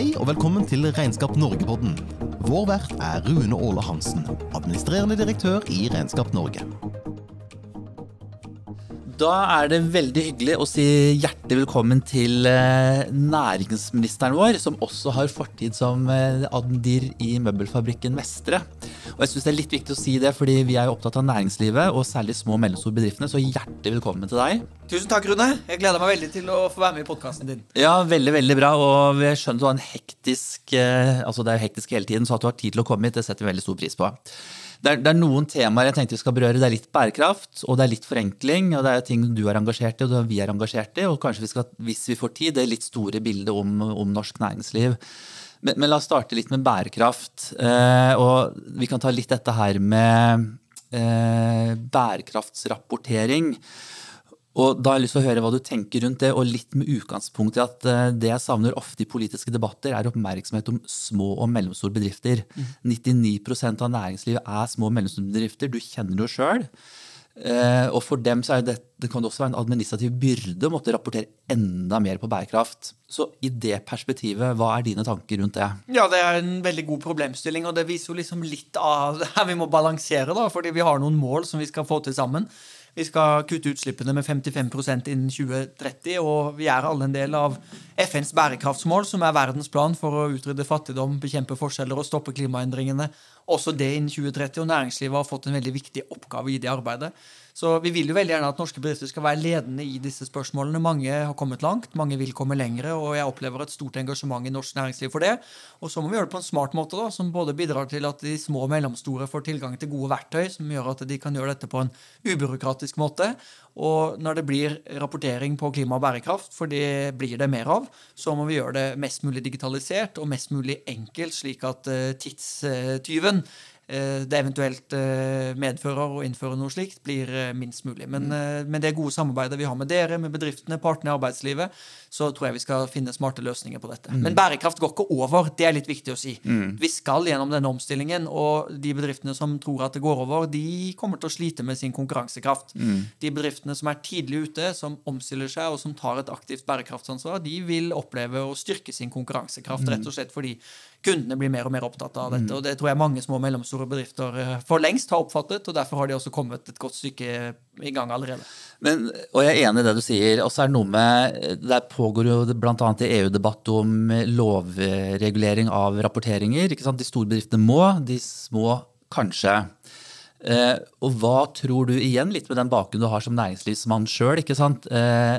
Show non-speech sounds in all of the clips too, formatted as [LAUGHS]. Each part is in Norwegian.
Hei og velkommen til Regnskap Norge-podden. Vår vert er Rune Åle Hansen, administrerende direktør i Regnskap Norge. Da er det veldig hyggelig å si hjertelig velkommen til eh, næringsministeren vår, som også har fortid som eh, admdir i møbelfabrikken Vestre. Og jeg synes Det er litt viktig å si det, fordi vi er jo opptatt av næringslivet, og særlig små og mellomstore bedriftene, så hjertelig velkommen til deg. Tusen takk, Rune. Jeg gleder meg veldig til å få være med i podkasten din. Ja, veldig, veldig bra. Og vi skjønner du har en hektisk eh, Altså, det er jo hektisk hele tiden, så at du har tid til å komme hit, det setter vi veldig stor pris på. Det er, det er, noen temaer jeg tenkte vi skal berøre. Det er litt bærekraft, og det er litt forenkling. og Det er ting du er engasjert i, og vi er engasjert i. Og kanskje vi skal, hvis vi får tid, det litt store bildet om, om norsk næringsliv. Men, men, la oss starte litt med bærekraft. Eh, og vi kan ta litt dette her med eh, bærekraftsrapportering. Og da har jeg lyst til å høre hva du tenker rundt det, og litt med utgangspunkt i at eh, det jeg savner ofte i politiske debatter, er oppmerksomhet om små og mellomstore bedrifter. Mm. 99% av næringslivet er små og mellomstore bedrifter. Du kjenner det jo sjøl. Eh, og for dem så det, det kan det også være en administrativ byrde å måtte rapportere enda mer på bærekraft. Så i det perspektivet, hva er dine tanker rundt det? Ja, Det er en veldig god problemstilling, og det viser jo liksom litt av det [LAUGHS] her vi må balansere, da, fordi vi har noen mål som vi skal få til sammen. Vi skal kutte utslippene med 55% innen 2030, og vi er alle en del av FNs bærekraftsmål, som er verdens plan for å utrydde fattigdom, bekjempe forskjeller og stoppe klimaendringene. Også det innen 2030, og næringslivet har fått en veldig viktig oppgave i det arbeidet. Så vi vil jo veldig gjerne at norske bedrifter skal være ledende i disse spørsmålene. Mange har kommet langt, mange vil komme lengre, og jeg opplever et stort engasjement i norsk næringsliv for det. Og så må vi gjøre det på en smart måte, da, som både bidrar til at de små og mellomstore får tilgang til gode verktøy, som gjør at de kan gjøre dette på en ubyråkratisk måte. Og når det blir rapportering på klima og bærekraft, for det blir det mer av, så må vi gjøre det mest mulig digitalisert og mest mulig enkelt, slik at eh, tidstyven det eventuelt eh, medfører å innføre noe slikt, blir eh, minst mulig. Men mm. med det gode samarbeidet vi har med dere, med bedriftene, partene i arbeidslivet, så tror jeg vi skal finne smarte løsninger på dette. Mm. Men bærekraft går ikke over. Det er litt viktig å si. Mm. Vi skal gjennom denne omstillingen, og de bedriftene som tror at det går over, de kommer til å slite med sin konkurransekraft. Mm. De bedriftene som er tidlig ute, som omstiller seg, og som tar et aktivt bærekraftsansvar, de vil oppleve å styrke sin konkurransekraft, rett og slett fordi kundene blir mer og mer opptatt av dette. Mm. Og det tror jeg mange små og mellomstore bedrifter eh, for lengst har oppfattet, og derfor har de også kommet et godt stykke i gang allerede. Men, og jeg er enig i det du sier. Og så er det noe med Der pågår jo bl.a. i EU-debatt om lovregulering av rapporteringer. ikke sant? De store bedriftene må, de små kanskje. Eh, og hva tror du igjen, litt med den bakgrunnen du har som næringslivsmann sjøl, eh,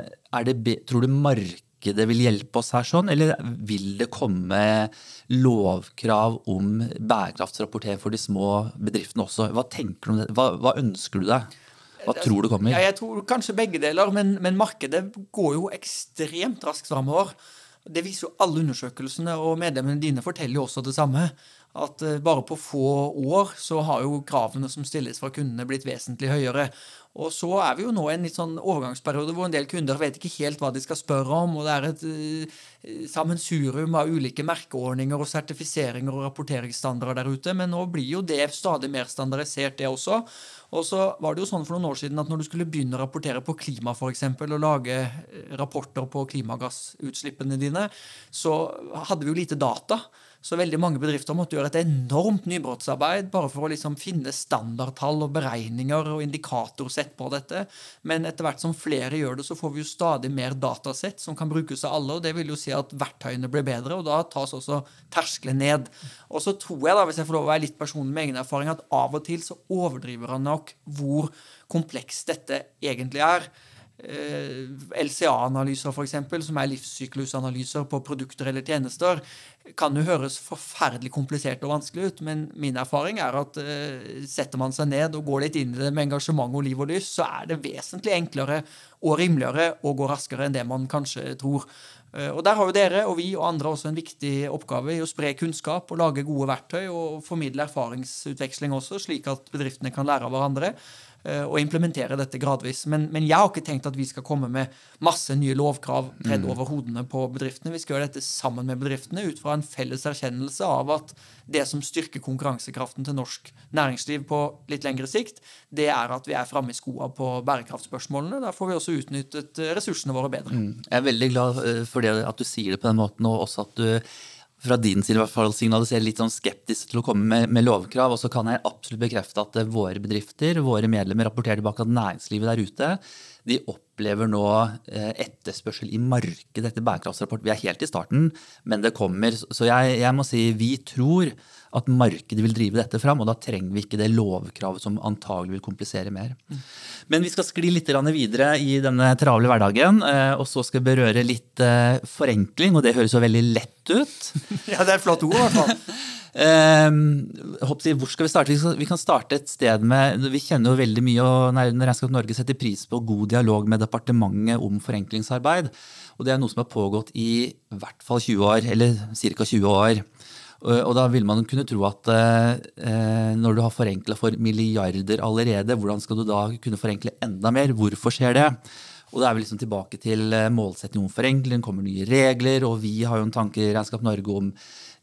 tror du markedet markedet vil hjelpe oss her sånn, eller vil det komme lovkrav om bærekraftsrapportering for de små bedriftene også? Hva tenker du om det? Hva, hva ønsker du deg? Hva tror du kommer? Ja, jeg tror kanskje begge deler, men, men markedet går jo ekstremt raskt framover. Det viser jo alle undersøkelsene, og medlemmene dine forteller jo også det samme. At eh, bare på få år så har jo kravene som stilles fra kundene, blitt vesentlig høyere. Og så er vi jo nå i en litt sånn overgangsperiode hvor en del kunder vet ikke helt hva de skal spørre om, og det er et uh, sammensurium av ulike merkeordninger og sertifiseringer og rapporteringsstandarder der ute. Men nå blir jo det stadig mer standardisert, det også. Og så var det jo sånn for noen år siden at når du skulle begynne å rapportere på klima, f.eks., og lage eh, rapporter på klimagassutslippene dine, så hadde vi jo lite data. Så veldig mange bedrifter måtte gjøre et enormt nybrottsarbeid bare for å liksom finne standardtall og beregninger og indikatorsett på dette. Men etter hvert som flere gjør det, så får vi jo stadig mer datasett som kan brukes av alle. og Det vil jo si at verktøyene blir bedre, og da tas også terskelen ned. Og så tror jeg, da, hvis jeg får lov å være litt personlig med egen erfaring, at av og til så overdriver han nok hvor komplekst dette egentlig er. Eh, LCA-analyser, f.eks., som er livssyklusanalyser på produkter eller tjenester, kan jo høres forferdelig komplisert og vanskelig ut, men min erfaring er at uh, setter man seg ned og går litt inn i det med engasjement og liv og lyst, så er det vesentlig enklere og rimeligere og går raskere enn det man kanskje tror. Uh, og Der har jo dere og vi og andre også en viktig oppgave i å spre kunnskap og lage gode verktøy og formidle erfaringsutveksling også, slik at bedriftene kan lære av hverandre. Eh, og implementere dette gradvis. Men, men, jeg har ikke tenkt at vi skal komme med masse nye lovkrav tredd mm. over hodene på bedriftene. Vi skal gjøre dette sammen med bedriftene ut fra en felles erkjennelse av at det som styrker konkurransekraften til norsk næringsliv på litt lengre sikt, det er at vi er framme i skoa på bærekraftspørsmålene. Da får vi også utnyttet ressursene våre bedre. Mm. Jeg er veldig glad eh, for det at du sier det på den måten, og også at du fra din side i hvert fall signalisere litt sånn skeptisk til å komme med, med, lovkrav. Og så kan jeg absolutt bekrefte at våre bedrifter, våre medlemmer, rapporterer tilbake at næringslivet der ute de opplever nå eh, etterspørsel i markedet etter bærekraftsrapport. Vi er helt i starten, men det kommer. Så jeg, jeg, må si vi tror at markedet vil drive dette fram, og da trenger vi ikke det lovkravet som antagelig vil komplisere mer. Men vi skal skli litt videre i denne travle hverdagen, eh, og så skal vi berøre litt eh, forenkling, og det høres jo veldig lett ut. [LAUGHS] Ja, det er et flott ord, i hvert fall. [LAUGHS] Um, hvor skal Vi starte? Vi kan starte et sted med Vi kjenner jo veldig mye, og Regnskap Norge setter pris på god dialog med departementet om forenklingsarbeid. Og det er noe som har pågått i hvert fall 20 år, eller ca. 20 år. Og da vil man kunne tro at eh, når du har forenkla for milliarder allerede, hvordan skal du da kunne forenkle enda mer? Hvorfor skjer det? Og da er vi liksom tilbake til målsettingen om forenkling, kommer nye regler, og vi har jo en tanke i Regnskap Norge om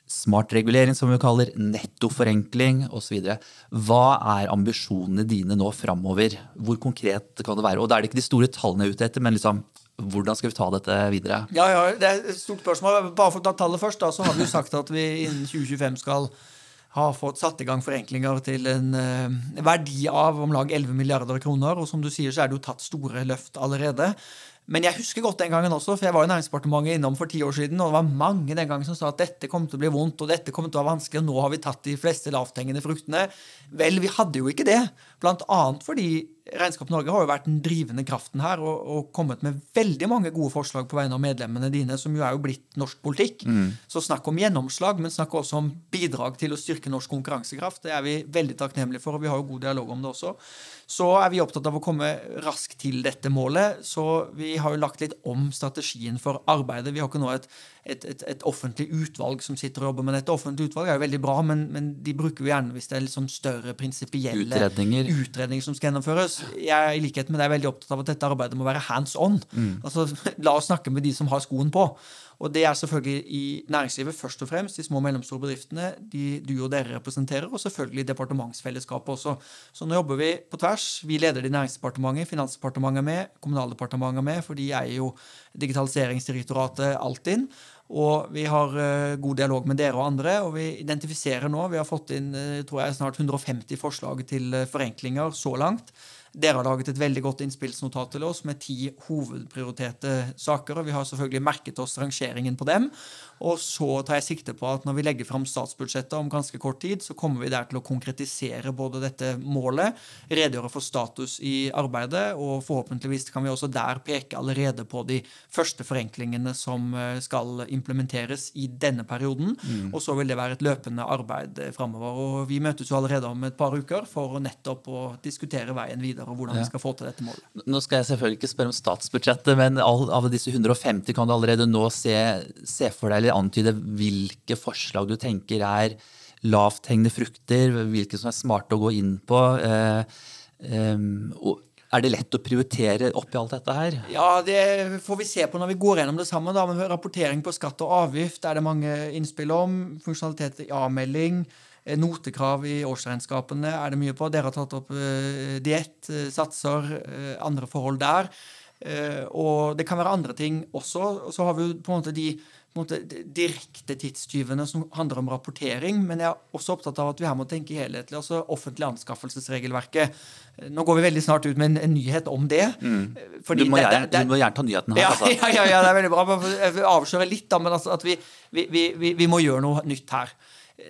smart regulering, som vi kaller, nettoforenkling osv. Hva er ambisjonene dine nå framover? Hvor konkret kan det være? Og da er det ikke de store tallene jeg er ute etter, men liksom, hvordan skal vi ta dette videre? Ja, ja, Det er et stort spørsmål. Bare for å ta tallet først, da, så har vi jo sagt at vi innen 2025 skal ha fått satt i gang forenklinger til en uh, verdi av om lag 11 milliarder kroner. Og som du sier, så er det jo tatt store løft allerede. Men jeg husker godt den gangen også, for jeg var i Næringsdepartementet innom for ti år siden, og det var mange den gangen som sa at dette kom til å bli vondt, og dette kom til å være vanskelig, og nå har vi tatt de fleste lavthengende fruktene. Vel, vi hadde jo ikke det. Annet fordi Regnskap Norge har jo vært den drivende kraften her og, og, kommet med veldig mange gode forslag på vegne av medlemmene dine, som jo er jo blitt norsk politikk. Mm. Så snakk om gjennomslag, men snakk også om bidrag til å styrke norsk konkurransekraft. Det er vi veldig takknemlige for, og vi har jo god dialog om det også så er vi opptatt av å komme raskt til dette målet. Så vi har jo lagt litt om strategien for arbeidet. Vi har ikke nå et, et, et, et offentlig utvalg som sitter og jobber med dette. Offentlig utvalg er jo veldig bra, men, men de bruker vi gjerne hvis det er liksom større prinsipielle utredninger. Utredninger. som skal gjennomføres. Jeg i likhet med deg er veldig opptatt av at dette arbeidet må være hands on. Mm. Altså, [LAUGHS] La oss snakke med de som har skoen på. Og det er selvfølgelig i næringslivet først og fremst, de små og mellomstore bedriftene de du og dere representerer, og selvfølgelig departementsfellesskapet også. Så nå jobber vi på tvers. Vi leder det i Næringsdepartementet, Finansdepartementet er med, Kommunaldepartementet er med, for de eier jo Digitaliseringsdirektoratet Altinn. Og vi har uh, god dialog med dere og andre, og vi identifiserer nå Vi har fått inn uh, tror jeg, snart 150 forslag til uh, forenklinger så langt. Dere har laget et veldig godt innspillsnotat til oss med ti hovedprioriterte saker. og Vi har selvfølgelig merket oss rangeringen på dem. Og så tar jeg sikte på at når vi legger fram statsbudsjettet om ganske kort tid, så kommer vi der til å konkretisere både dette målet, redegjøre for status i arbeidet, og forhåpentligvis kan vi også der peke allerede på de første forenklingene som eh, skal implementeres i denne perioden. Mm. Og så vil det være et løpende arbeid eh, framover. Og vi møtes jo allerede om et par uker for nettopp å diskutere veien videre og hvordan ja. vi skal få til dette målet. Nå skal jeg selvfølgelig ikke spørre om statsbudsjettet, men av disse 150 kan du allerede nå se, se for deg eller antyde hvilke forslag du tenker er lavthengende frukter, hvilke som er smarte å gå inn på. Eh, eh, er det lett å prioritere oppi alt dette her? Ja, det får vi se på når vi går gjennom det sammen. Da. Men rapportering på skatt og avgift er det mange innspill om. Funksjonalitet i avmelding. Eh, notekrav i årsregnskapene er det mye på. Dere har tatt opp uh, diett, satser, uh, andre forhold der. Og det kan være andre ting også. Og så har vi på en måte de måte, direkte tidstyvene som handler om rapportering. Men jeg er også opptatt av at vi her må tenke helhetlig. altså Offentlig anskaffelsesregelverket. Nå går vi veldig snart ut med en, en nyhet om det. Mm. Du, må gjerne, det, det, du, må gjerne, ta nyheten her. Ja, altså. [LAUGHS] ja, ja, ja, det er veldig bra. Jeg vil avsløre litt, da, men altså at vi, vi, vi, vi må gjøre noe nytt her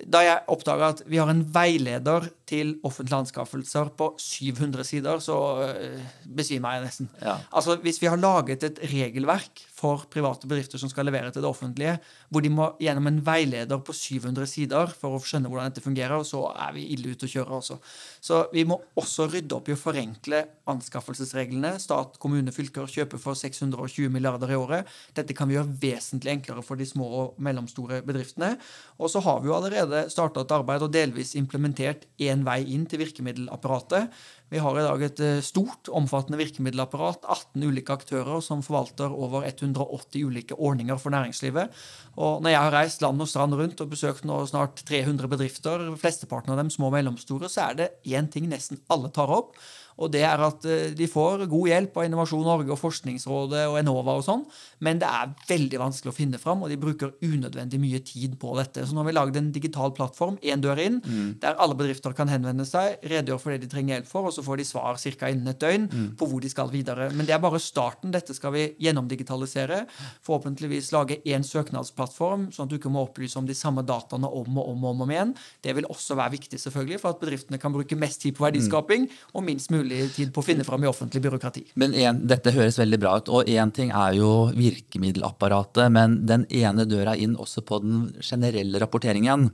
da jeg oppdaga at vi har en veileder til offentlige anskaffelser på 700 sider, så uh, besvimer jeg nesten. Ja. Altså, Hvis vi har laget et regelverk for private bedrifter som skal levere til det offentlige, hvor de må gjennom en veileder på 700 sider for å skjønne hvordan dette fungerer, og så er vi ille ute å kjøre. Også. Så vi må også rydde opp i å forenkle anskaffelsesreglene. Stat, kommune, fylker kjøper for 620 milliarder i året. Dette kan vi gjøre vesentlig enklere for de små og mellomstore bedriftene. Og så har vi jo allerede starta et arbeid og delvis implementert én vei inn til virkemiddelapparatet. Vi har i dag et eh, stort, omfattende virkemiddelapparat. 18 ulike aktører som forvalter over 180 ulike ordninger for næringslivet. Og når jeg har reist land og strand rundt og besøkt nå snart 300 bedrifter, flesteparten av dem små og mellomstore, så er det én ting nesten alle tar opp. Og det er at eh, de får god hjelp av Innovasjon Norge og Forskningsrådet og Enova og sånn, men det er veldig vanskelig å finne fram, og de bruker unødvendig mye tid på dette. Så nå har vi lagd en digital plattform, én dør inn, mm. der alle bedrifter kan henvende seg, redegjøre for det de trenger hjelp for, og så får de svar ca. innen et døgn mm. på hvor de skal videre. Men det er bare starten. Dette skal vi gjennomdigitalisere. Forhåpentligvis lage én søknadsplattform, sånn at du ikke må opplyse om de samme dataene om og om og om igjen. Det vil også være viktig selvfølgelig for at bedriftene kan bruke mest tid på verdiskaping og minst mulig tid på å finne fram i offentlig byråkrati. Men en, Dette høres veldig bra ut. og Én ting er jo virkemiddelapparatet, men den ene døra inn også på den generelle rapporteringen.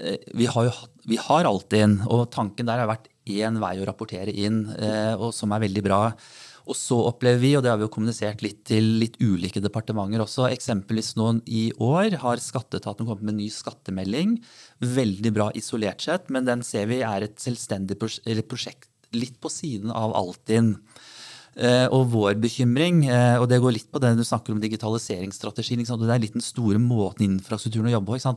Eh, vi har jo vi har Altinn, og tanken der har vært én vei å rapportere inn, eh, og som er veldig bra. Og så opplever vi, og det har vi jo kommunisert litt til litt ulike departementer også, eksempelvis noen i år har skatteetaten kommet med en ny skattemelding. Veldig bra isolert sett, men den ser vi er et selvstendig prosjekt litt på siden av Altinn. Eh, og vår bekymring, eh, og det går litt på det du snakker om digitaliseringsstrategien, det er litt den store måten infrastrukturen å jobbe på.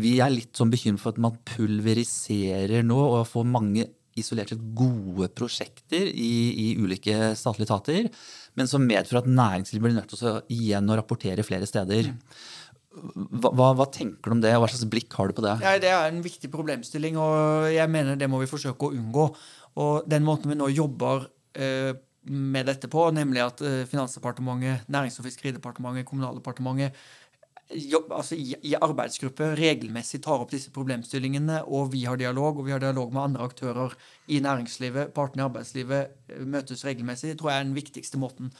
Vi er litt sånn bekymret for at man pulveriserer nå og får mange isolert sett gode prosjekter i, i, ulike statlige etater, men som medfører at næringslivet blir nødt til å igjen å rapportere flere steder. Hva, hva, hva, tenker du om det, og hva slags blikk har du på det? Ja, det er en viktig problemstilling, og jeg mener det må vi forsøke å unngå. Og den måten vi nå jobber eh, med dette på, nemlig at eh, Finansdepartementet, Nærings- og fiskeridepartementet, Kommunaldepartementet jobb, altså i, arbeidsgruppe regelmessig tar opp disse problemstillingene, og vi har dialog, og vi har dialog med andre aktører i næringslivet, partene i arbeidslivet eh, møtes regelmessig, tror jeg er den viktigste måten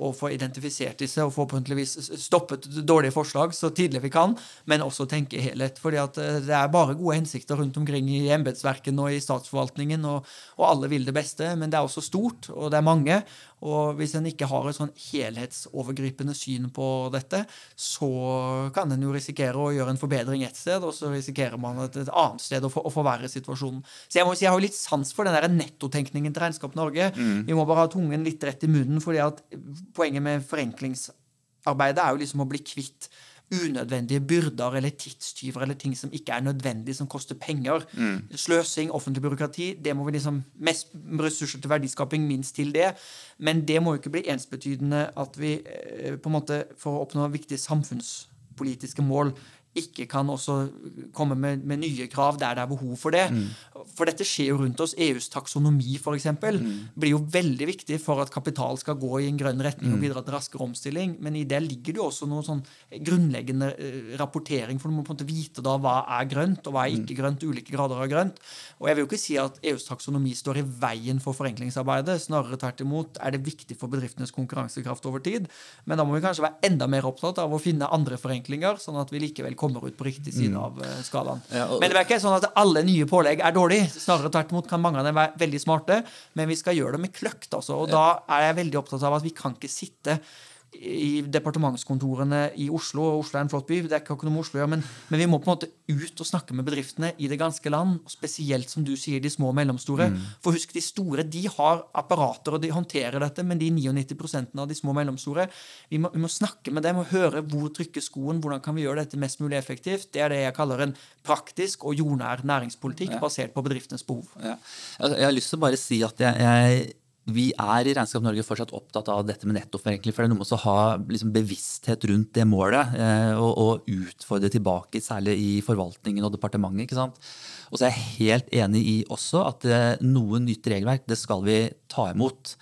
å få identifisert disse og forhåpentligvis stoppet dårlige forslag så tidlig vi kan, men også tenke helhet. fordi at eh, det er bare gode hensikter rundt omkring i embetsverkene og i statsforvaltningen, og, og, alle vil det beste, men det er også stort, og det er mange. Og hvis en ikke har et sånn helhetsovergripende syn på dette, så kan en jo risikere å gjøre en forbedring ett sted, og så risikerer man et, et annet sted å, for, å forverre situasjonen. Så jeg må si jeg har litt sans for den der nettotenkningen til Regnskap Norge. Mm. Vi må bare ha tungen litt rett i munnen, fordi at poenget med forenklingsarbeidet er jo liksom å bli kvitt unødvendige byrder eller tidstyver eller ting som ikke er nødvendig, som koster penger. Mm. Sløsing, offentlig byråkrati, det må vi liksom mest ressurser til verdiskaping, minst til det. Men det må jo ikke bli ensbetydende at vi eh, på en måte for å oppnå viktige samfunnspolitiske mål ikke kan også komme med, med, nye krav der det er behov for det. Mm. For dette skjer jo rundt oss. EUs taksonomi for eksempel, mm. blir jo veldig viktig for at kapital skal gå i en grønn retning og mm. bidra til raskere omstilling. Men i det ligger det jo også noe sånn grunnleggende uh, rapportering, for du må på en måte vite da hva er grønt, og hva er ikke mm. grønt, ulike grader av grønt. Og jeg vil jo ikke si at EUs taksonomi står i veien for forenklingsarbeidet. Snarere tvert imot er det viktig for bedriftenes konkurransekraft over tid. Men da må vi kanskje være enda mer opptatt av å finne andre forenklinger, sånn at vi likevel kommer ut på riktig side mm. av uh, skalaen. Ja, og, men det er ikke sånn at alle nye pålegg er dårlige. Snarere tvert imot kan mange av dem være veldig smarte, men vi skal gjøre det med kløkt. Altså, og da er jeg veldig opptatt av at vi kan ikke sitte i departementskontorene i Oslo. og Oslo er en flott by, det er ikke noe med Oslo å gjøre, men, men, vi må på en måte ut og snakke med bedriftene i det ganske land. Spesielt som du sier, de små og mellomstore. Mm. For husk, de store de har apparater og de håndterer dette, men de 99% av de små og mellomstore vi må, vi må, snakke med dem og høre hvor trykker skoen, hvordan kan vi gjøre dette mest mulig effektivt. Det er det jeg kaller en praktisk og jordnær næringspolitikk ja. basert på bedriftenes behov. Ja. Altså, jeg har lyst til å bare si at jeg, jeg vi er i Regnskap Norge fortsatt opptatt av dette med nettoforenkling. For det er noe med å ha liksom, bevissthet rundt det målet eh, og, og, utfordre tilbake, særlig i forvaltningen og departementet. ikke sant? Og så er jeg helt enig i også at eh, noe nytt regelverk det skal vi ta imot.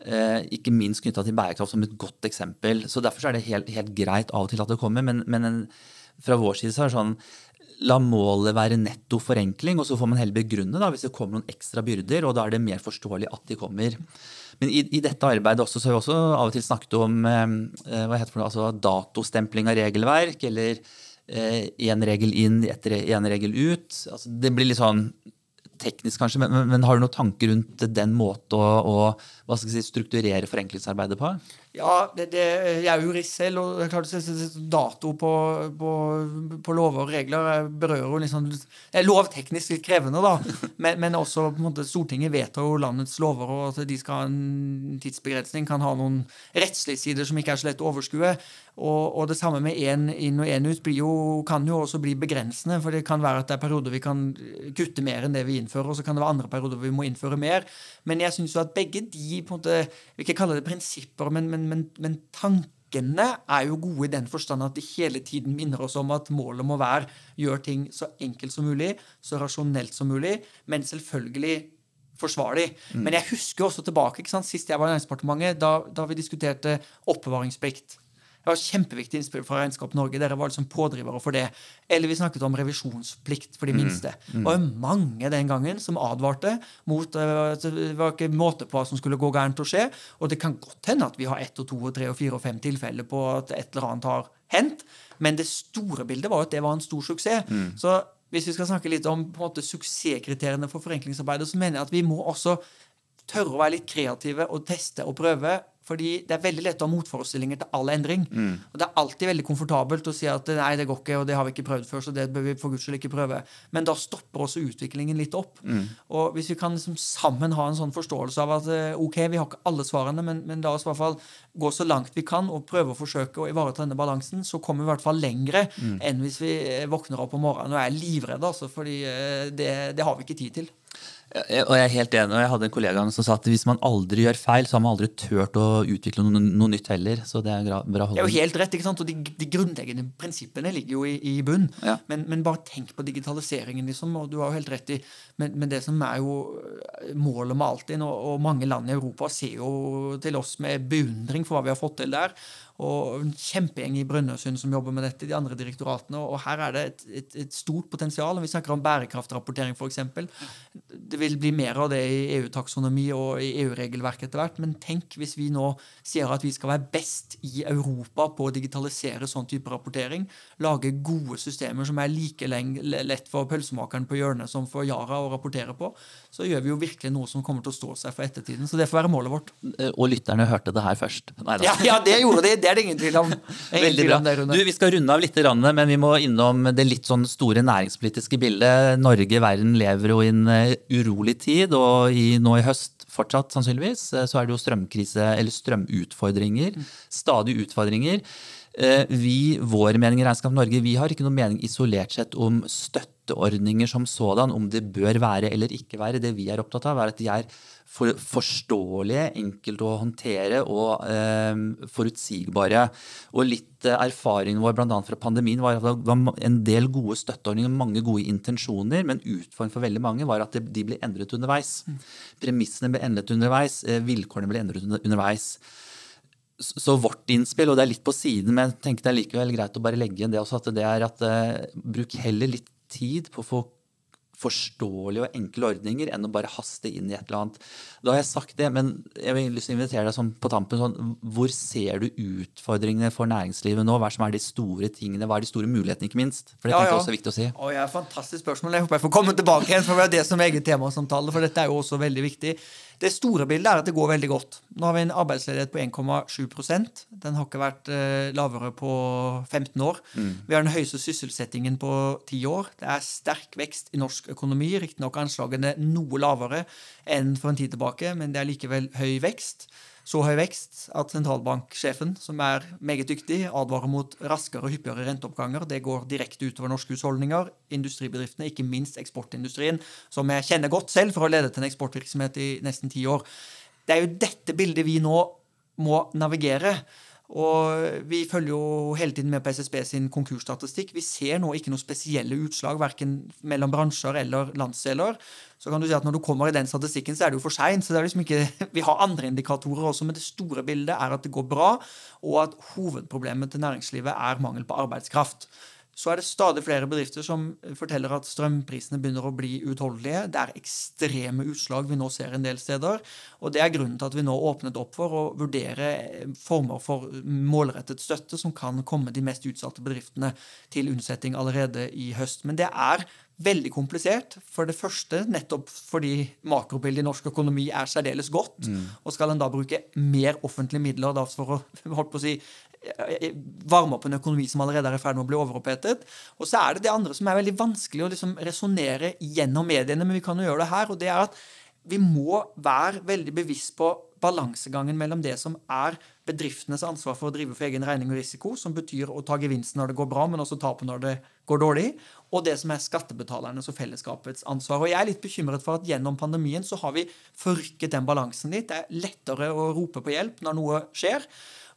Eh, ikke minst knytta til bærekraft som et godt eksempel. Så Derfor er det helt, helt greit av og til at det kommer. Men, men en, fra vår side så er det sånn la målet være netto forenkling, og så får man heller begrunne da, hvis det kommer noen ekstra byrder, og da er det mer forståelig at de kommer. Men i, i dette arbeidet også, så har vi også av og til snakket om eh, eh altså datostempling av regelverk, eller én eh, regel inn etter én regel ut. Altså, det blir litt sånn teknisk, kanskje, men, men, har du noen tanker rundt den måten å, å hva skal jeg si, strukturere forenklingsarbeidet på? Ja, det, det, jeg er jurist selv, og det er klart at dato på, på, på lover og regler berører jo liksom er Lovteknisk litt krevende, da, [LAUGHS] men, men også på en måte Stortinget vedtar jo landets lover, og at de skal ha en tidsbegrensning, kan ha noen rettslige sider som ikke er så lett å overskue. Og, og det samme med én inn og én ut jo, kan jo også bli begrensende. For det kan være at det er perioder vi kan kutte mer enn det vi innfører, og så kan det være andre perioder vi må innføre mer. Men jeg syns jo at begge de på en måte, Vi ikke kalle det prinsipper, men, men, men, men tankene er jo gode i den forstand at de hele tiden minner oss om at målet må være gjøre ting så enkelt som mulig, så rasjonelt som mulig, men selvfølgelig forsvarlig. Mm. Men jeg husker også tilbake ikke sant, sist jeg var i Næringsdepartementet, da, da vi diskuterte oppbevaringsplikt. Det var kjempeviktig innspill fra Regnskap Norge. Dere var liksom pådrivere for det. Eller vi snakket om revisjonsplikt for de mm. minste. Mm. Mm. Og mange den gangen som advarte mot uh, Det var ikke måte på hva som skulle gå gærent å skje. Og det kan godt hende at vi har ett og to og tre og fire og fem tilfeller på at et eller annet har hendt. Men det store bildet var at det var en stor suksess. Mm. Så hvis vi skal snakke litt om på en måte, suksesskriteriene for forenklingsarbeidet, så mener jeg at vi må også tørre å være litt kreative og teste og prøve fordi det er veldig lett å ha motforestillinger til all endring. Mm. Og det er alltid veldig komfortabelt å si at nei, det går ikke, og det har vi ikke prøvd før, så det bør vi for guds skyld ikke prøve. Men da stopper også utviklingen litt opp. Mm. Og hvis vi kan liksom sammen ha en sånn forståelse av at eh, ok, vi har ikke alle svarene, men, men la oss i hvert fall gå så langt vi kan og prøve å forsøke å ivareta denne balansen, så kommer vi i hvert fall lengre mm. enn hvis vi eh, våkner opp om morgenen og er livredde, altså, fordi eh, det, det har vi ikke tid til. Og jeg er helt enig, og jeg hadde en kollega som sa at hvis man aldri gjør feil, så har man aldri turt å utvikle noe, noe nytt heller. Så det er bra holdning. Det er jo helt rett, ikke sant? og de, de grunnleggende prinsippene ligger jo i, i bunn. Ja. Men, men, bare tenk på digitaliseringen, liksom, og du har jo helt rett i Men, men det som er jo eh, målet med Altinn, og, og mange land i Europa ser jo til oss med beundring for hva vi har fått til der og en kjempegjeng i Brønnøysund som jobber med dette, de andre direktoratene. Og her er det et, et, et stort potensial. Vi snakker om bærekraftrapportering, f.eks. Det vil bli mer av det i EU-taksonomi og i EU-regelverk etter hvert. Men tenk hvis vi nå sier at vi skal være best i Europa på å digitalisere sånn type rapportering. Lage gode systemer som er like lett for pølsemakeren på hjørnet som for Yara å rapportere på. Så gjør vi jo virkelig noe som kommer til å stå seg for ettertiden. Så det får være målet vårt. Og lytterne hørte det her først. Ja, ja, det gjorde de. Det er det ingen tvil om. [LAUGHS] Veldig bra. Du, Vi skal runde av litt, men vi må innom det litt sånn store næringspolitiske bildet. Norge, verden lever jo i en eh, urolig tid, og i, nå i høst fortsatt sannsynligvis, eh, så er det jo strømkrise eller strømutfordringer. Stadig utfordringer. Eh, vi, vår mening i Regnskap Norge, vi har ikke noe mening isolert sett om støtteordninger som sådan, om det bør være eller ikke være. Det vi er opptatt av, er at de er for, forståelige, enkelt å håndtere og eh, forutsigbare. Og litt eh, erfaringen vår bl.a. fra pandemien var at det var en del gode støtteordninger, mange gode intensjoner, men utfordringen for veldig mange var at de ble endret underveis. Mm. Premissene ble endret underveis, eh, vilkårene ble endret underveis. Så vårt innspill, og det er litt på siden, men jeg tenker det er likevel greit å bare legge inn det også, at det er at uh, bruk heller litt tid på å få forståelige og enkle ordninger enn å bare haste inn i et eller annet. Da har jeg sagt det, men jeg vil lyst til å invitere deg sånn på tampen. Sånn, hvor ser du utfordringene for næringslivet nå? Hva er som er de store tingene? Hva er de store mulighetene, ikke minst? For det ja, ja. er også viktig å si. Å, ja, fantastisk spørsmål. Jeg håper jeg får komme tilbake igjen, for det er det som er eget temasamtale, for dette er jo også veldig viktig. Det store bildet er at det går veldig godt. Nå har vi en arbeidsledighet på 1,7% Den har ikke vært eh, lavere på 15 år. Mm. Vi har den høyeste sysselsettingen på 10 år. Det er sterk vekst i norsk økonomi. Riktignok anslagene noe lavere enn for en tid tilbake, men det er likevel høy vekst så høy vekst at sentralbanksjefen, som er meget dyktig, advarer mot raskere og hyppigere renteoppganger. Det går direkte utover norske husholdninger, industribedriftene, ikke minst eksportindustrien, som jeg kjenner godt selv for å lede til en eksportvirksomhet i nesten ti år. Det er jo dette bildet vi nå må navigere. Og vi følger jo hele tiden med på SSB sin konkursstatistikk. Vi ser nå ikke noe spesielle utslag verken mellom bransjer eller landsdeler. Så kan du si at når du kommer i den statistikken, så er det jo for seint. Så liksom [LAUGHS] vi har andre indikatorer også, men det store bildet er at det går bra, og at hovedproblemet til næringslivet er mangel på arbeidskraft. Så er det stadig flere bedrifter som forteller at strømprisene begynner å bli uutholdelige. Det er ekstreme utslag vi nå ser en del steder. Og det er grunnen til at vi nå åpnet opp for å vurdere former for målrettet støtte som kan komme de mest utsatte bedriftene til unnsetning allerede i høst. Men det er veldig komplisert. For det første nettopp fordi makrobildet i norsk økonomi er særdeles godt. Mm. Og skal en da bruke mer offentlige midler for å, [LAUGHS] holdt på å si, varme opp en økonomi som allerede er i ferd med å bli overopphetet. Og så er det det andre som er veldig vanskelig å liksom resonnere gjennom mediene, men vi kan jo gjøre det her. og det er at vi må være veldig bevisst på balansegangen mellom det som er bedriftenes ansvar for å drive for egen regning og risiko, som betyr å ta gevinsten når det går bra, men også tape når det går dårlig, og det som er skattebetalernes og fellesskapets ansvar. Og Jeg er litt bekymret for at gjennom pandemien så har vi forrykket den balansen litt. Det er lettere å rope på hjelp når noe skjer.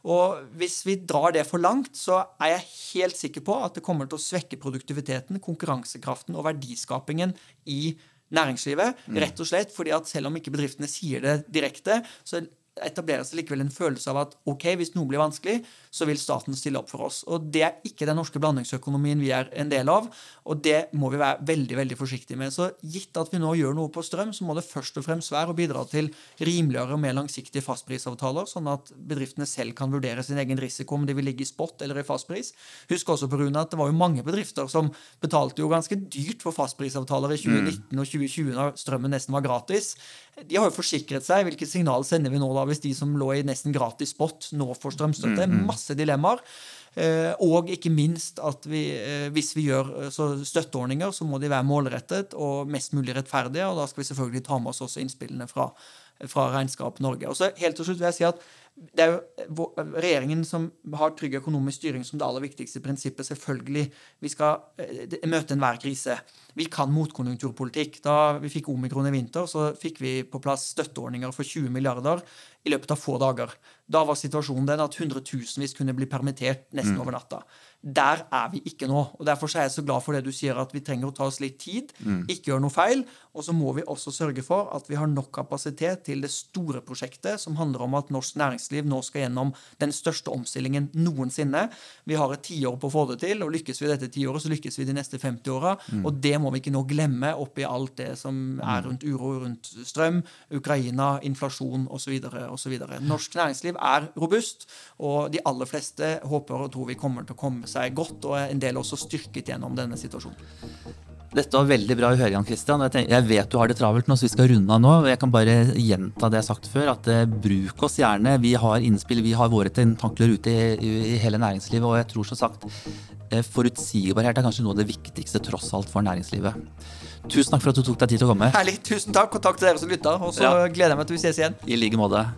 Og hvis vi drar det for langt, så er jeg helt sikker på at det kommer til å svekke produktiviteten, konkurransekraften og verdiskapingen i næringslivet. Mm. Rett og slett fordi at selv om ikke bedriftene sier det direkte, så etableres det likevel en følelse av at ok, hvis noe blir vanskelig, så vil staten stille opp for oss. Og Det er ikke den norske blandingsøkonomien vi er en del av, og det må vi være veldig veldig forsiktige med. Så Gitt at vi nå gjør noe på strøm, så må det først og fremst være å bidra til rimeligere og mer langsiktige fastprisavtaler, sånn at bedriftene selv kan vurdere sin egen risiko om de vil ligge i spot eller i fastpris. Husk også på Rune, at det var jo mange bedrifter som betalte jo ganske dyrt for fastprisavtaler i 2019 mm. og 2020 når strømmen nesten var gratis. De har jo forsikret seg. Hvilket signal sender vi nå da hvis de som lå i nesten gratis spot, nå får strømstøtte? Mm, mm. Masse dilemmaer. Eh, og ikke minst at vi, eh, hvis vi gjør eh, støtteordninger, så må de være målrettet og mest mulig rettferdige. Og da skal vi selvfølgelig ta med oss også innspillene fra, fra Regnskap Norge. Og så helt til slutt vil jeg si at det er jo regjeringen som har trygg økonomisk styring som det aller viktigste prinsippet. Selvfølgelig. Vi skal møte enhver krise. Vi kan motkonjunkturpolitikk. Da vi fikk omikron i vinter, så fikk vi på plass støtteordninger for 20 milliarder i løpet av få dager. Da var situasjonen den at hundretusenvis kunne bli permittert nesten mm. over natta. Der er vi ikke nå. og Derfor er jeg så glad for det du sier, at vi trenger å ta oss litt tid, mm. ikke gjøre noe feil. Og så må vi også sørge for at vi har nok kapasitet til det store prosjektet, som handler om at norsk næringsliv nå skal gjennom den største omstillingen noensinne. Vi har et tiår på å få det til, og lykkes vi dette tiåret, så lykkes vi de neste 50 åra. Mm. Og det må vi ikke nå glemme oppi alt det som er mm. rundt uro rundt strøm, Ukraina, inflasjon osv osv. Norsk næringsliv er robust, og de aller fleste håper og tror vi kommer til å komme seg godt, og en del også styrket gjennom denne situasjonen. Dette var veldig bra å høre, Jan Christian. Jeg vet du har det travelt nå, så vi skal runde av nå. Jeg kan bare gjenta det jeg har sagt før, at uh, bruk oss gjerne. Vi har innspill, vi har våre tentakler ute i, i, i, hele næringslivet. Og jeg tror som sagt uh, forutsigbarhet er kanskje noe av det viktigste tross alt for næringslivet. Tusen takk for at du tok deg tid til å komme. Herlig. Tusen takk, og takk til dere som lytta. Og så ja. gleder jeg meg til vi ses igjen. I like måte.